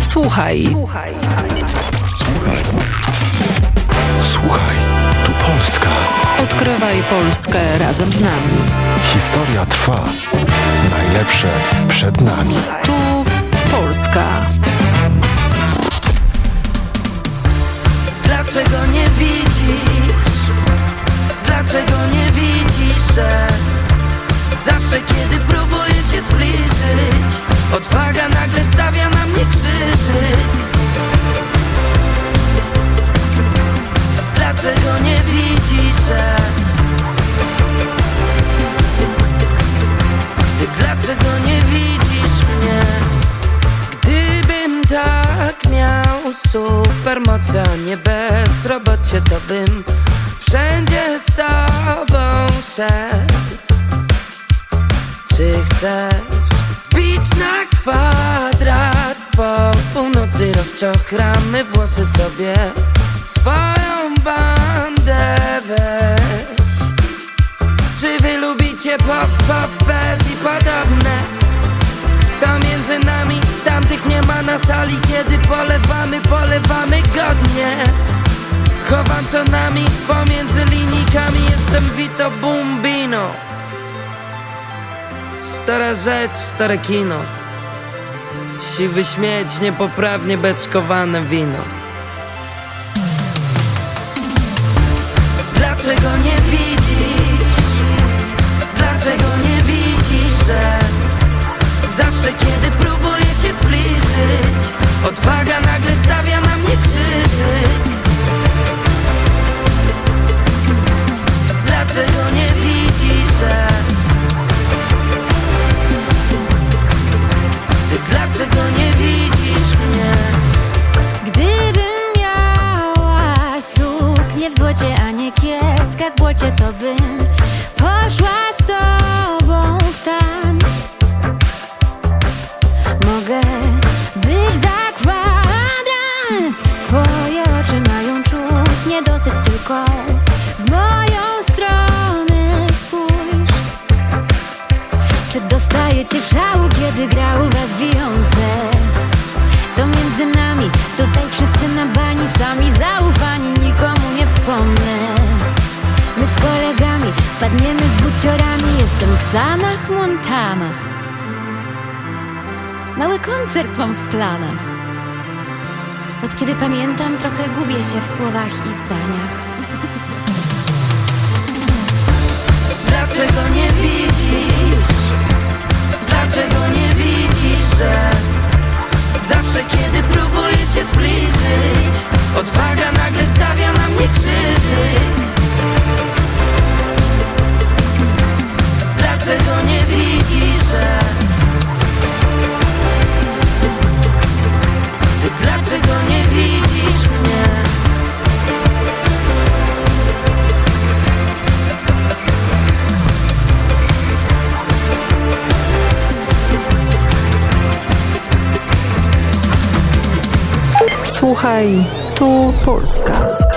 Słuchaj. Słuchaj. Słuchaj, tu Polska. Odkrywaj Polskę razem z nami. Historia trwa. Najlepsze przed nami. Tu Polska. Dlaczego nie widzisz? Dlaczego nie widzisz, że zawsze kiedy się zbliżyć, odwaga nagle stawia na mnie krzyżyk? Dlaczego nie widzisz, że ty dlaczego nie widzisz mnie? Gdybym tak miał supermoce, a nie bezrobocie, to bym wszędzie z tobą szedł. Chcesz bić na kwadrat? Po północy rozczochramy włosy sobie. Swoją bandę weź. Czy wy lubicie pop, pop, bez i podobne? To między nami, tamtych nie ma na sali. Kiedy polewamy, polewamy godnie. Chowam to nami, pomiędzy linijkami Jestem Vito Bumbino Stara rzecz, stare kino Siwy śmieć, niepoprawnie beczkowane wino Dlaczego nie widzisz? Dlaczego nie widzisz, że Sanach Montanach. Mały koncert mam w planach. Od kiedy pamiętam, trochę gubię się w słowach i zdaniach. Dlaczego nie widzisz? Dlaczego nie widzisz, że Zawsze kiedy próbuję się zbliżyć Odwaga nagle stawia na mnie krzyżyk Dlaczego nie widzisz, że Ty dlaczego nie widzisz mnie? Słuchaj. Tu Polska.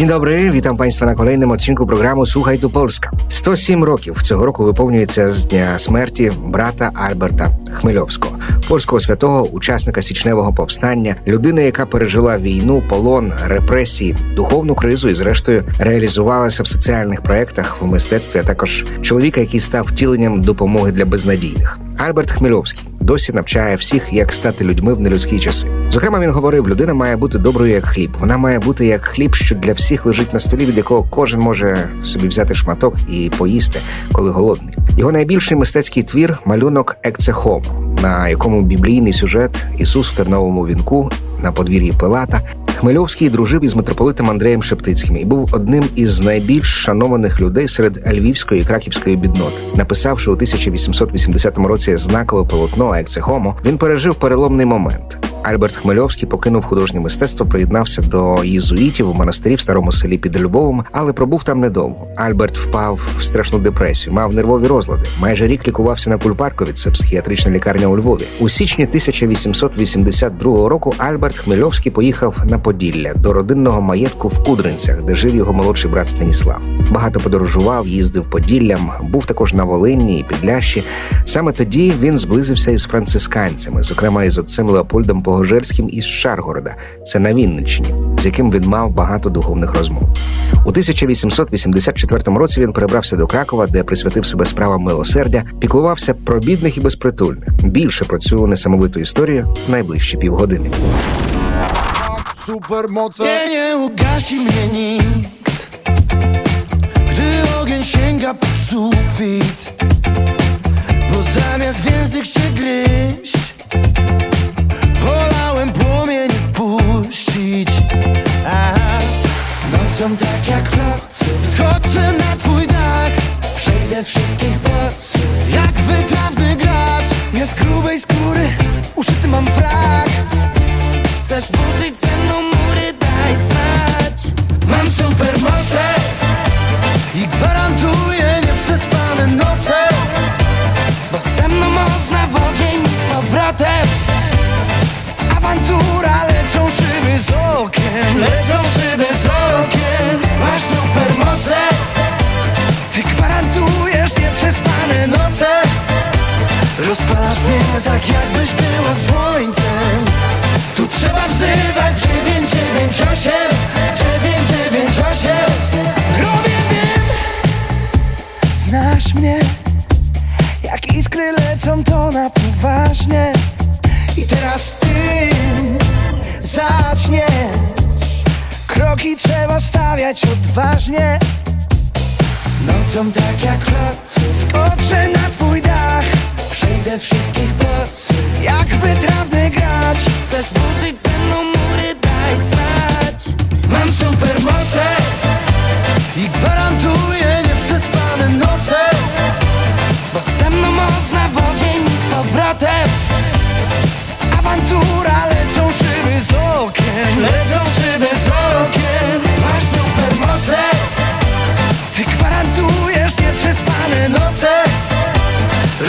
Dzień dobry, witam Państwa na kolejnym odcinku programu Słuchaj tu Polska. 107 років цього року виповнюється з дня смерті брата Альберта Хмельовського, польського святого, учасника січневого повстання, людини, яка пережила війну, полон, репресії, духовну кризу і, зрештою, реалізувалася в соціальних проєктах в мистецтві, а також чоловіка, який став втіленням допомоги для безнадійних. Альберт Хмельовський досі навчає всіх, як стати людьми в нелюдські часи. Зокрема, він говорив: людина має бути доброю як хліб. Вона має бути як хліб, що для всіх лежить на столі, від якого кожен може собі взяти шматок і поїсти, коли голодний. Його найбільший мистецький твір малюнок Екцехом, на якому біблійний сюжет Ісус в терновому вінку на подвір'ї Пилата. Хмельовський дружив із митрополитом Андреєм Шептицьким і був одним із найбільш шанованих людей серед львівської і краківської бідноти. Написавши у 1880 році знакове полотно Екце Хомо, він пережив переломний момент. Альберт Хмельовський покинув художнє мистецтво, приєднався до єзуїтів у монастирі в старому селі під Львовом, але пробув там недовго. Альберт впав в страшну депресію, мав нервові розлади. Майже рік лікувався на Кульпаркові, це психіатрична лікарня у Львові. У січні 1882 року Альберт Хмельовський поїхав на Поділля до родинного маєтку в Кудринцях, де жив його молодший брат Станіслав. Багато подорожував, їздив Поділлям, був також на Волині і Підлящі. Саме тоді він зблизився із францисканцями, зокрема із отцем Леопольдом Погожерським із Шаргорода, це на Вінниччині, з яким він мав багато духовних розмов. У 1884 році він перебрався до Кракова, де присвятив себе справам милосердя, піклувався про бідних і безпритульних. Більше про цю несамовиту історію найближчі півгодини. Mnie nikt Gdy ogień sięga pod sufit Bo zamiast język się gryźć Wolałem płomień wpuścić. Aha. Nocą tak jak kloców Skoczę na twój dach. Przejdę wszystkich bossów Jak wytrawny gracz. Jest grubej skóry Uszyty mam frak. Chcesz burzyć ze mną mury, daj znać. Mam supermoce I gwarantuję nieprzespane noce. Bo ze mną można w ogień z powrotem awantura leczą szybko.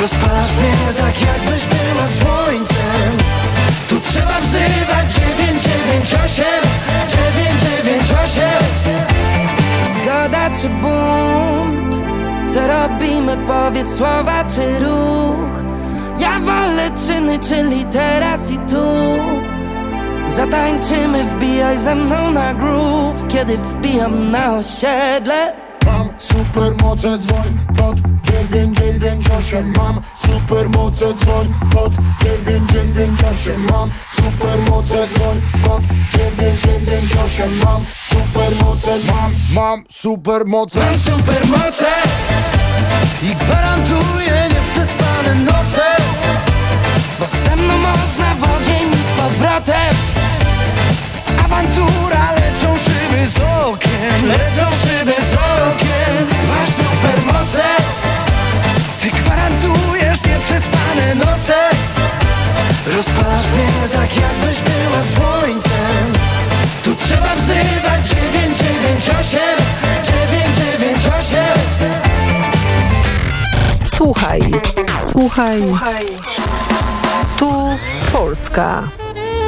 Rozpalasz mnie tak jakbyś była słońcem Tu trzeba wzywać 998 998 Zgoda czy bunt? Co robimy? Powiedz słowa czy ruch? Ja wolę czyny, czyli teraz i tu Zatańczymy, wbijaj ze mną na groove Kiedy wbijam na osiedle Mam supermoce, dzwoń pod 998 Mam supermoce, dzwoń pod 998 Mam supermoce, dzwoń pod 998 Mam supermoce, mam, mam supermoce. Mam supermoce I gwarantuję nieprzespane noce. Bo ze mną można w ogień z powrotem. Awantura, lecą szyby z okien Lecą Rozpalasz mnie tak jakbyś była słońcem. Tu trzeba wzywać 998 998 Słuchaj, słuchaj. Tu Polska.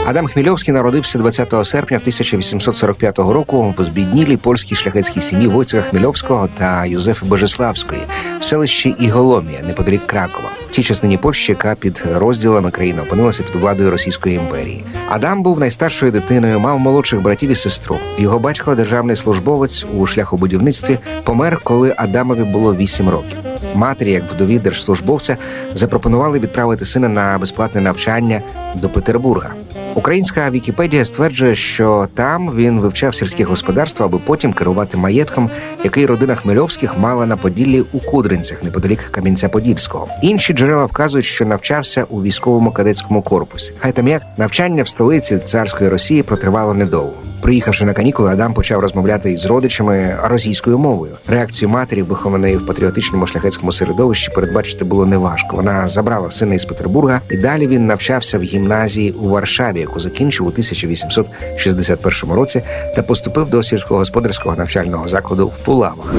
Адам Хмельовський народився 20 серпня 1845 року в збіднілій польській шляхетській сім'ї Войцеха Хмельовського та Юзефи Божеславської селищі Іголомія неподалік Кракова, в тій частині Польщі, яка під розділами країни опинилася під владою Російської імперії. Адам був найстаршою дитиною, мав молодших братів і сестру. Його батько, державний службовець у шляхобудівництві, помер, коли Адамові було 8 років. Матері, як вдові держслужбовця, запропонували відправити сина на безплатне навчання до Петербурга. Українська Вікіпедія стверджує, що там він вивчав сільське господарство, аби потім керувати маєтком, який родина Хмельовських мала на Поділлі у Кудринцях, неподалік Кам'янця-Подільського. Інші джерела вказують, що навчався у військовому кадетському корпусі. Хай там як навчання в столиці царської Росії протривало недовго. Приїхавши на канікули, Адам почав розмовляти із родичами російською мовою. Реакцію матері, вихованої в патріотичному шляхетському середовищі, передбачити було неважко. Вона забрала сина із Петербурга, і далі він навчався в гімназії у Варшаві, яку закінчив у 1861 році, та поступив до сільськогосподарського навчального закладу в Пулавах.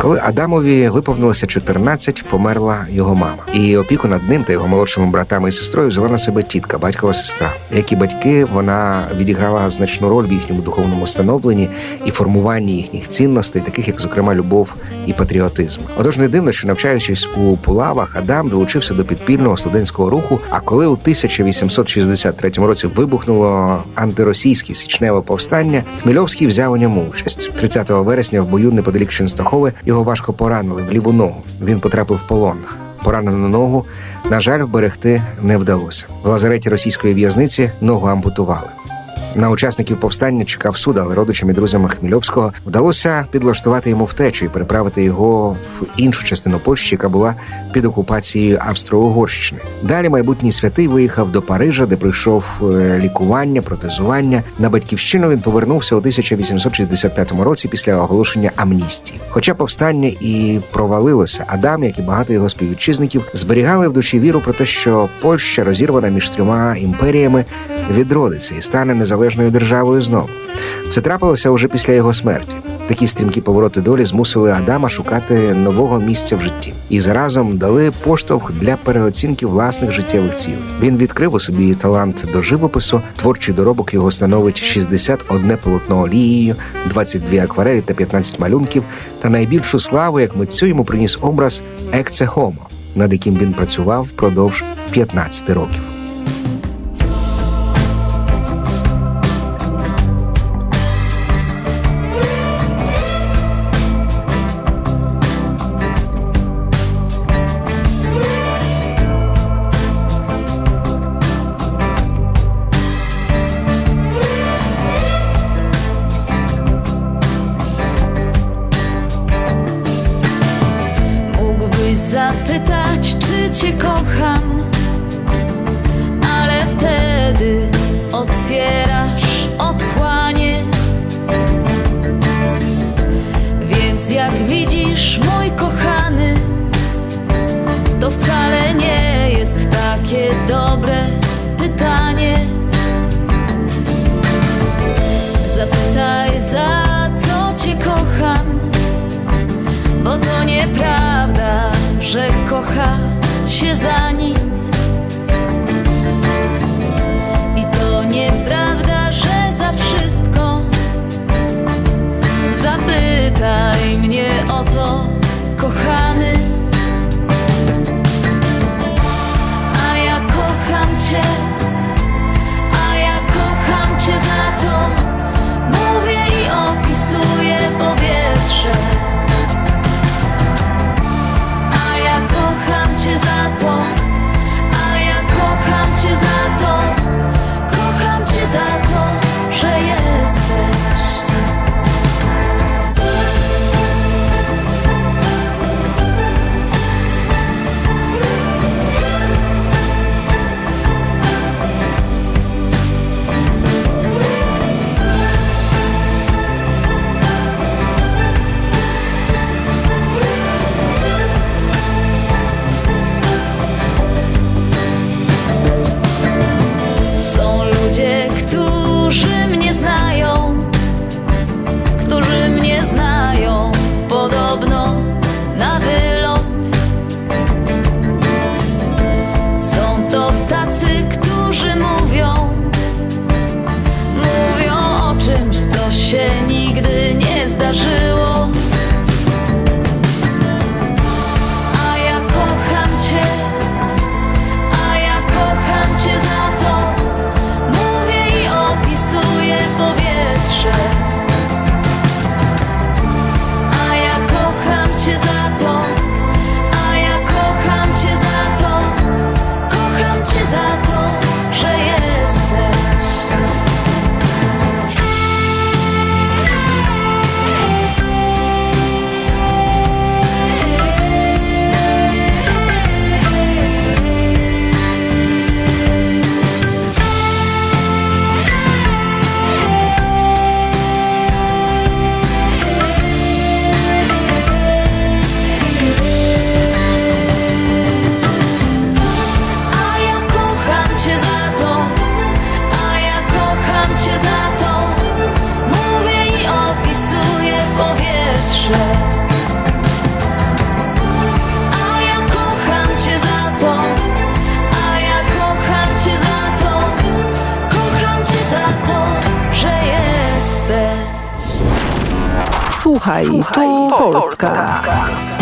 Коли Адамові виповнилося 14, померла його мама, і опіку над ним та його молодшими братами і сестрою взяла на себе тітка, батькова сестра. Як і батьки, вона відіграла значну роль в їхньому духовному становленні і формуванні їхніх цінностей, таких як, зокрема, любов і патріотизм. Отож, не дивно, що навчаючись у Пулавах, Адам долучився до підпільного студентського руху. А коли у 1863 році вибухнуло антиросійське січневе повстання, Хмельовський взяв у ньому участь 30 вересня в бою неподалік Ченстахови його важко поранили в ліву ногу. Він потрапив в полон. Поранену ногу, на жаль, вберегти не вдалося. В лазареті російської в'язниці ногу ампутували. На учасників повстання чекав суд, але родичам і друзям Хмельовського вдалося підлаштувати йому втечу і переправити його в іншу частину Польщі, яка була під окупацією Австро-Угорщини. Далі майбутній святий виїхав до Парижа, де пройшов е, лікування, протезування. На батьківщину він повернувся у 1865 році після оголошення амністії. Хоча повстання і провалилося, Адам, як і багато його співвітчизників, зберігали в душі віру про те, що Польща, розірвана між трьома імперіями, відродиться і стане незалежною державою знову. Це трапилося уже після його смерті. Такі стрімкі повороти долі змусили Адама шукати нового місця в житті і заразом дали поштовх для переоцінки власних життєвих цілей. Він відкрив у собі талант до живопису. Творчий доробок його становить 61 полотно олією, 22 акварелі та 15 малюнків. Та найбільшу славу як митцю йому приніс образ Екце Хомо, над яким він працював впродовж 15 років. Kocha się za nic. I to nieprawda, że za wszystko. Zapytaj Słuchaj, tu Polska.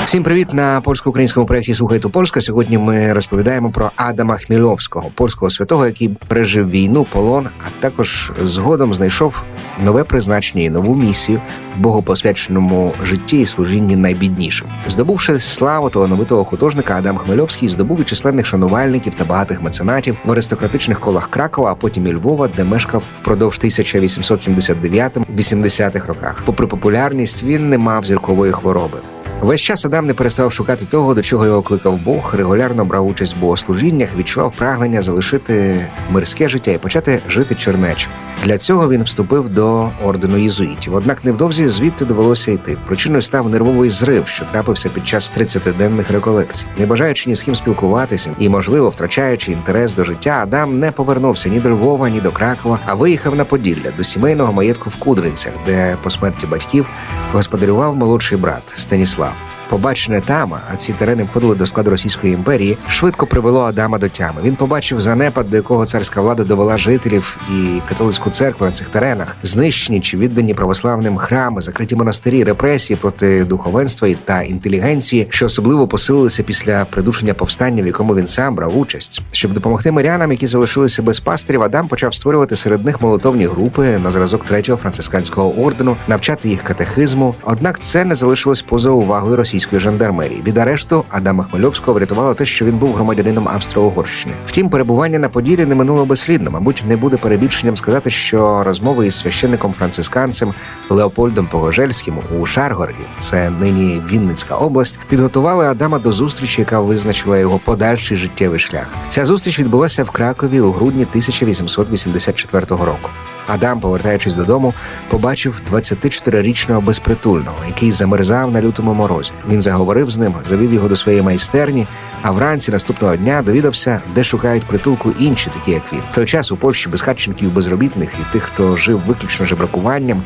Всім привіт на польсько-українському проєкті Слухай ту Польська. Сьогодні ми розповідаємо про Адама Хмільовського, польського святого, який пережив війну, полон, а також згодом знайшов нове призначення і нову місію в богопосвяченому житті і служінні найбіднішим. Здобувши славу талановитого художника, Адам Хмельовський здобув і численних шанувальників та багатих меценатів в аристократичних колах Кракова, а потім і Львова, де мешкав впродовж 1879-80-х роках. Попри популярність, він не мав зіркової хвороби. Весь час Адам не перестав шукати того, до чого його кликав Бог, регулярно брав участь в богослужіннях, відчував прагнення залишити мирське життя і почати жити чернече. Для цього він вступив до ордену єзуїтів. Однак невдовзі звідти довелося йти. Причиною став нервовий зрив, що трапився під час 30-денних реколекцій. Не бажаючи ні з ким спілкуватися і, можливо, втрачаючи інтерес до життя, Адам не повернувся ні до Львова, ні до Кракова, а виїхав на Поділля до сімейного маєтку в Кудринцях, де по смерті батьків господарював молодший брат Станіслав. Побачене там, а ці терени входили до складу Російської імперії, швидко привело Адама до тями. Він побачив занепад, до якого царська влада довела жителів і католицьку церкву на цих теренах, знищені чи віддані православним храми, закриті монастирі, репресії проти духовенства та інтелігенції, що особливо посилилися після придушення повстання, в якому він сам брав участь. Щоб допомогти мирянам, які залишилися без пастирів, Адам почав створювати серед них молитовні групи на зразок третього францисканського ордену, навчати їх катехизму. Однак це не залишилось поза увагою російської жандармерії. Від арешту Адама Хмельовського врятувало те, що він був громадянином Австро-Угорщини. Втім, перебування на поділі не минуло безслідно. Мабуть, не буде перебільшенням сказати, що розмови із священником францисканцем Леопольдом Погожельським у Шаргороді, це нині Вінницька область, підготували Адама до зустрічі, яка визначила його подальший життєвий шлях. Ця зустріч відбулася в Кракові у грудні 1884 року. Адам, повертаючись додому, побачив 24-річного безпритульного, який замерзав на лютому морозі. Він заговорив з ним, завів його до своєї майстерні. А вранці наступного дня довідався, де шукають притулку інші, такі як він. В той час у Польщі безхатченків, безробітних і тих, хто жив виключно жебракуванням,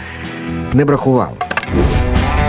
не бракувало.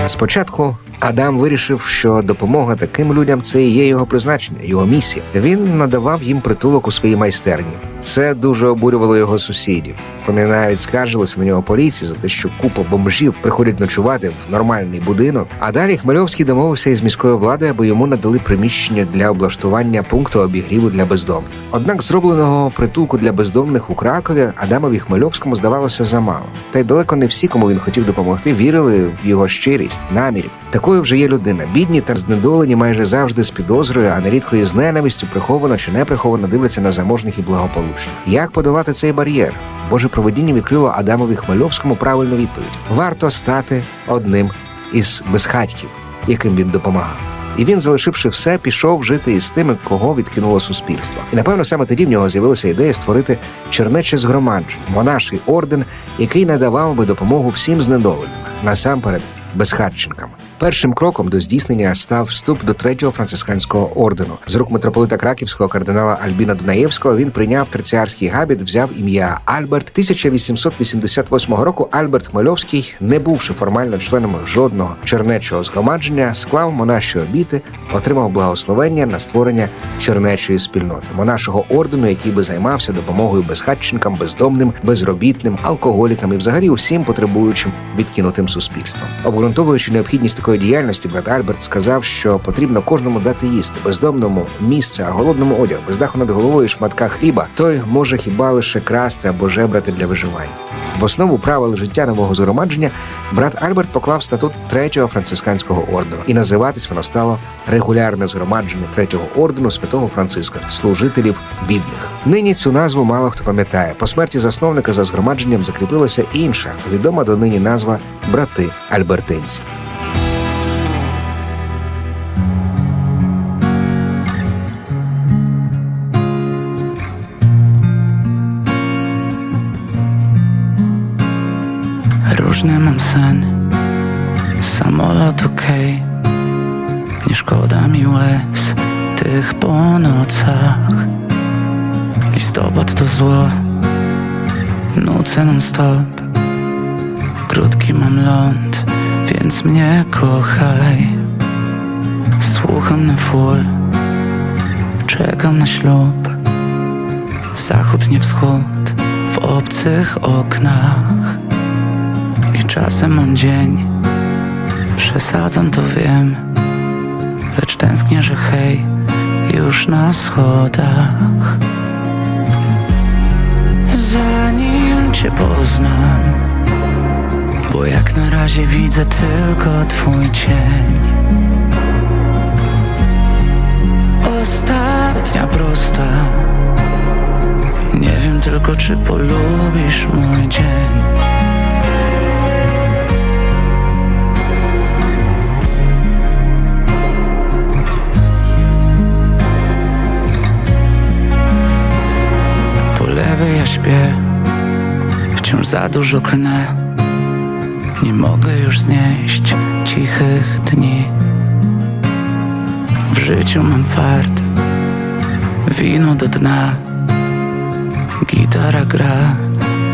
Спочатку Адам вирішив, що допомога таким людям це і є його призначення, його місія. Він надавав їм притулок у своїй майстерні. Це дуже обурювало його сусідів. Вони навіть скаржилися на нього поліції за те, що купа бомжів приходять ночувати в нормальний будинок. А далі Хмельовський домовився із міською владою, аби йому надали приміщення для облаштування пункту обігріву для бездомних. Однак зробленого притулку для бездомних у Кракові Адамові Хмельовському здавалося замало. Та й далеко не всі, кому він хотів допомогти, вірили в його щирість, намірів. Такою вже є людина. Бідні та знедолені майже завжди з підозрою, а нерідко і з ненавистю приховано чи не приховано дивляться на заможних і благополучних. Як подолати цей бар'єр? Боже проведіння відкрило Адамові Хмельовському правильну відповідь: варто стати одним із безхатьків, яким він допомагав. І він, залишивши все, пішов жити із тими, кого відкинуло суспільство. І напевно саме тоді в нього з'явилася ідея створити чернече згромадження, монаший орден, який надавав би допомогу всім знедоленим, насамперед безхатченкам. Першим кроком до здійснення став вступ до третього францисканського ордену. З рук митрополита Краківського кардинала Альбіна Дунаєвського він прийняв терціарський габіт, взяв ім'я Альберт. 1888 року Альберт Хмельовський, не бувши формально членом жодного чернечого згромадження, склав монаші обіти, отримав благословення на створення чернечої спільноти, монашого ордену, який би займався допомогою безхатченкам, бездомним, безробітним, алкоголікам і взагалі усім потребуючим відкинутим суспільством. Обґрунтовуючи необхідність такої діяльності, брат Альберт сказав, що потрібно кожному дати їсти бездомному місце, голодному одяг, без даху над головою шматка хліба. Той може хіба лише красти або жебрати для виживання. В основу правил життя нового згромадження брат Альберт поклав статут третього францисканського ордену, і називатись воно стало регулярне згромадження третього ордену святого Франциска, служителів бідних. Нині цю назву мало хто пам'ятає. По смерті засновника за згромадженням закріпилася інша, відома донині назва брати Альбертинці. Różny mam sen. Samolot okej. Nie szkoda mi łez Tych po nocach. Listopad to zło. Nucę non stop Krótki mam ląd Więc mnie kochaj. Słucham na full. Czekam na ślub. Zachód nie wschód. W obcych oknach czasem mam dzień, Przesadzam to wiem Lecz tęsknię, że hej Już na schodach. Zanim cię poznam Bo jak na razie widzę tylko twój cień. Ostatnia prosta. Nie wiem tylko czy polubisz mój dzień śpię Wciąż za dużo klnę. Nie mogę już znieść cichych dni. W życiu mam fart Wino do dna. Gitara gra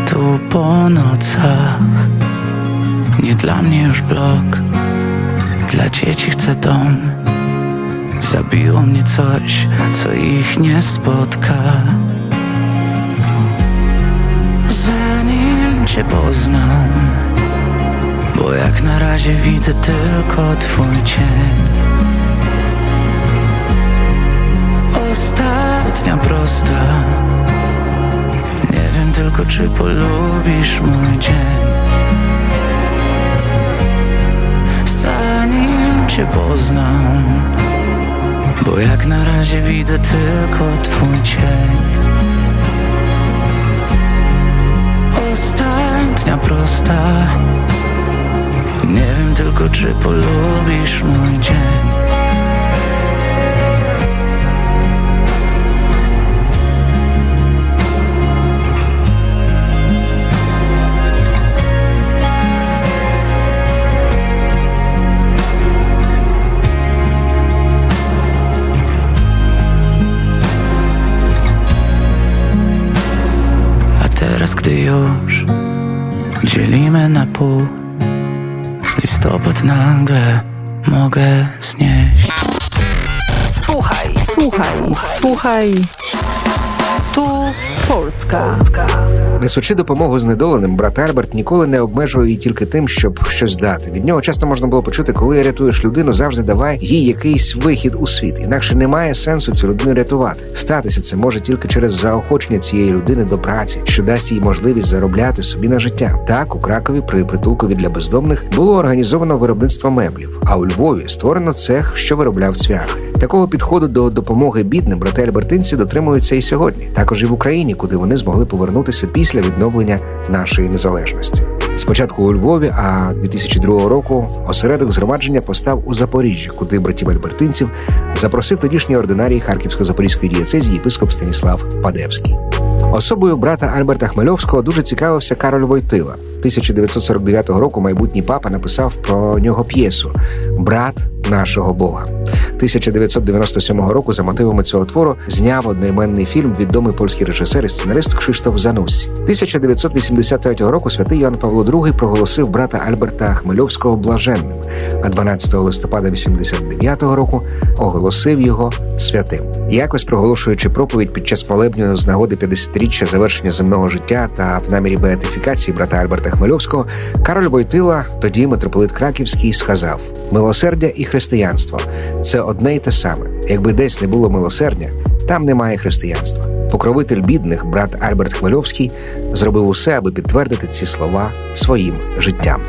tu po nocach. Nie dla mnie już blok Dla dzieci chcę dom. Zabiło mnie coś, co ich nie spotka cię poznam Bo jak na razie widzę tylko twój cień. Ostatnia prosta. Nie wiem tylko czy polubisz mój dzień. Zanim cię poznam Bo jak na razie widzę tylko twój cień Ostatnia prosta. Nie wiem tylko czy polubisz mój dzień gdy już dzielimy na pół Listopad nagle mogę znieść Słuchaj, słuchaj, słuchaj. Tu Несучи допомогу знедоленим, брат Альберт ніколи не обмежує її тільки тим, щоб щось дати. Від нього часто можна було почути, коли рятуєш людину, завжди давай їй якийсь вихід у світ. Інакше немає сенсу цю людину рятувати. Статися це може тільки через заохочення цієї людини до праці, що дасть їй можливість заробляти собі на життя. Так у Кракові при притулкові для бездомних було організовано виробництво меблів, а у Львові створено цех, що виробляв цвяхи. Такого підходу до допомоги бідним брати альбертинці дотримуються і сьогодні, також і в Україні, куди вони змогли повернутися після відновлення нашої незалежності. Спочатку у Львові, а 2002 року осередок згромадження постав у Запоріжжі, куди братів альбертинців запросив тодішній ординарій Харківсько-Запорізької дієцезії єпископ Станіслав Падевський. Особою брата Альберта Хмельовського дуже цікавився Кароль Войтила. 1949 року майбутній папа написав про нього п'єсу Брат нашого Бога. 1997 року за мотивами цього твору зняв одноіменний фільм відомий польський режисер і сценарист Кшиштоф Занусі. 1983 року святий Йоанн Павло II проголосив брата Альберта Хмельовського блаженним, а 12 листопада 89 року оголосив його святим. Якось проголошуючи проповідь під час молебню з нагоди 50-річчя завершення земного життя та в намірі беатифікації брата Альберта Хмельовського, Кароль Войтила, тоді митрополит Краківський, сказав: милосердя і християнство це одне й те саме. Якби десь не було милосердя, там немає християнства. Покровитель бідних, брат Альберт Хмельовський, зробив усе, аби підтвердити ці слова своїм життям.